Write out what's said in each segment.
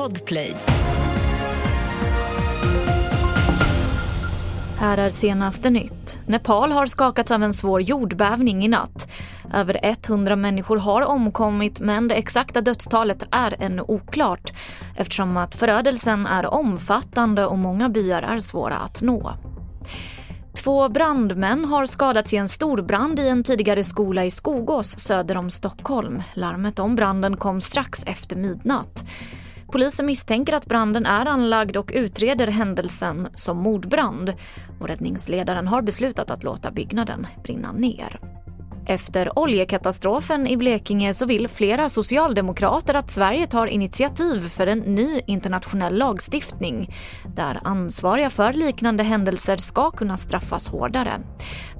Podplay. Här är senaste nytt. Nepal har skakats av en svår jordbävning i natt. Över 100 människor har omkommit men det exakta dödstalet är ännu oklart eftersom att förödelsen är omfattande och många byar är svåra att nå. Två brandmän har skadats i en storbrand i en tidigare skola i Skogås söder om Stockholm. Larmet om branden kom strax efter midnatt. Polisen misstänker att branden är anlagd och utreder händelsen som mordbrand. Och räddningsledaren har beslutat att låta byggnaden brinna ner. Efter oljekatastrofen i Blekinge så vill flera socialdemokrater att Sverige tar initiativ för en ny internationell lagstiftning där ansvariga för liknande händelser ska kunna straffas hårdare.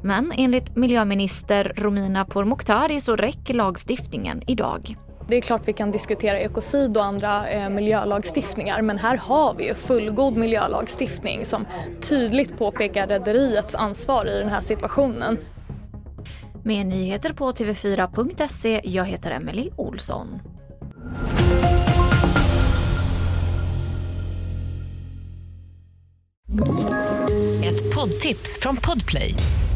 Men enligt miljöminister Romina Pourmokhtari så räcker lagstiftningen idag. Det är klart vi kan diskutera ekocid och andra eh, miljölagstiftningar men här har vi ju fullgod miljölagstiftning som tydligt påpekar rederiets ansvar i den här situationen. Med nyheter på tv4.se, jag heter Emily Olsson. Ett poddtips från Podplay.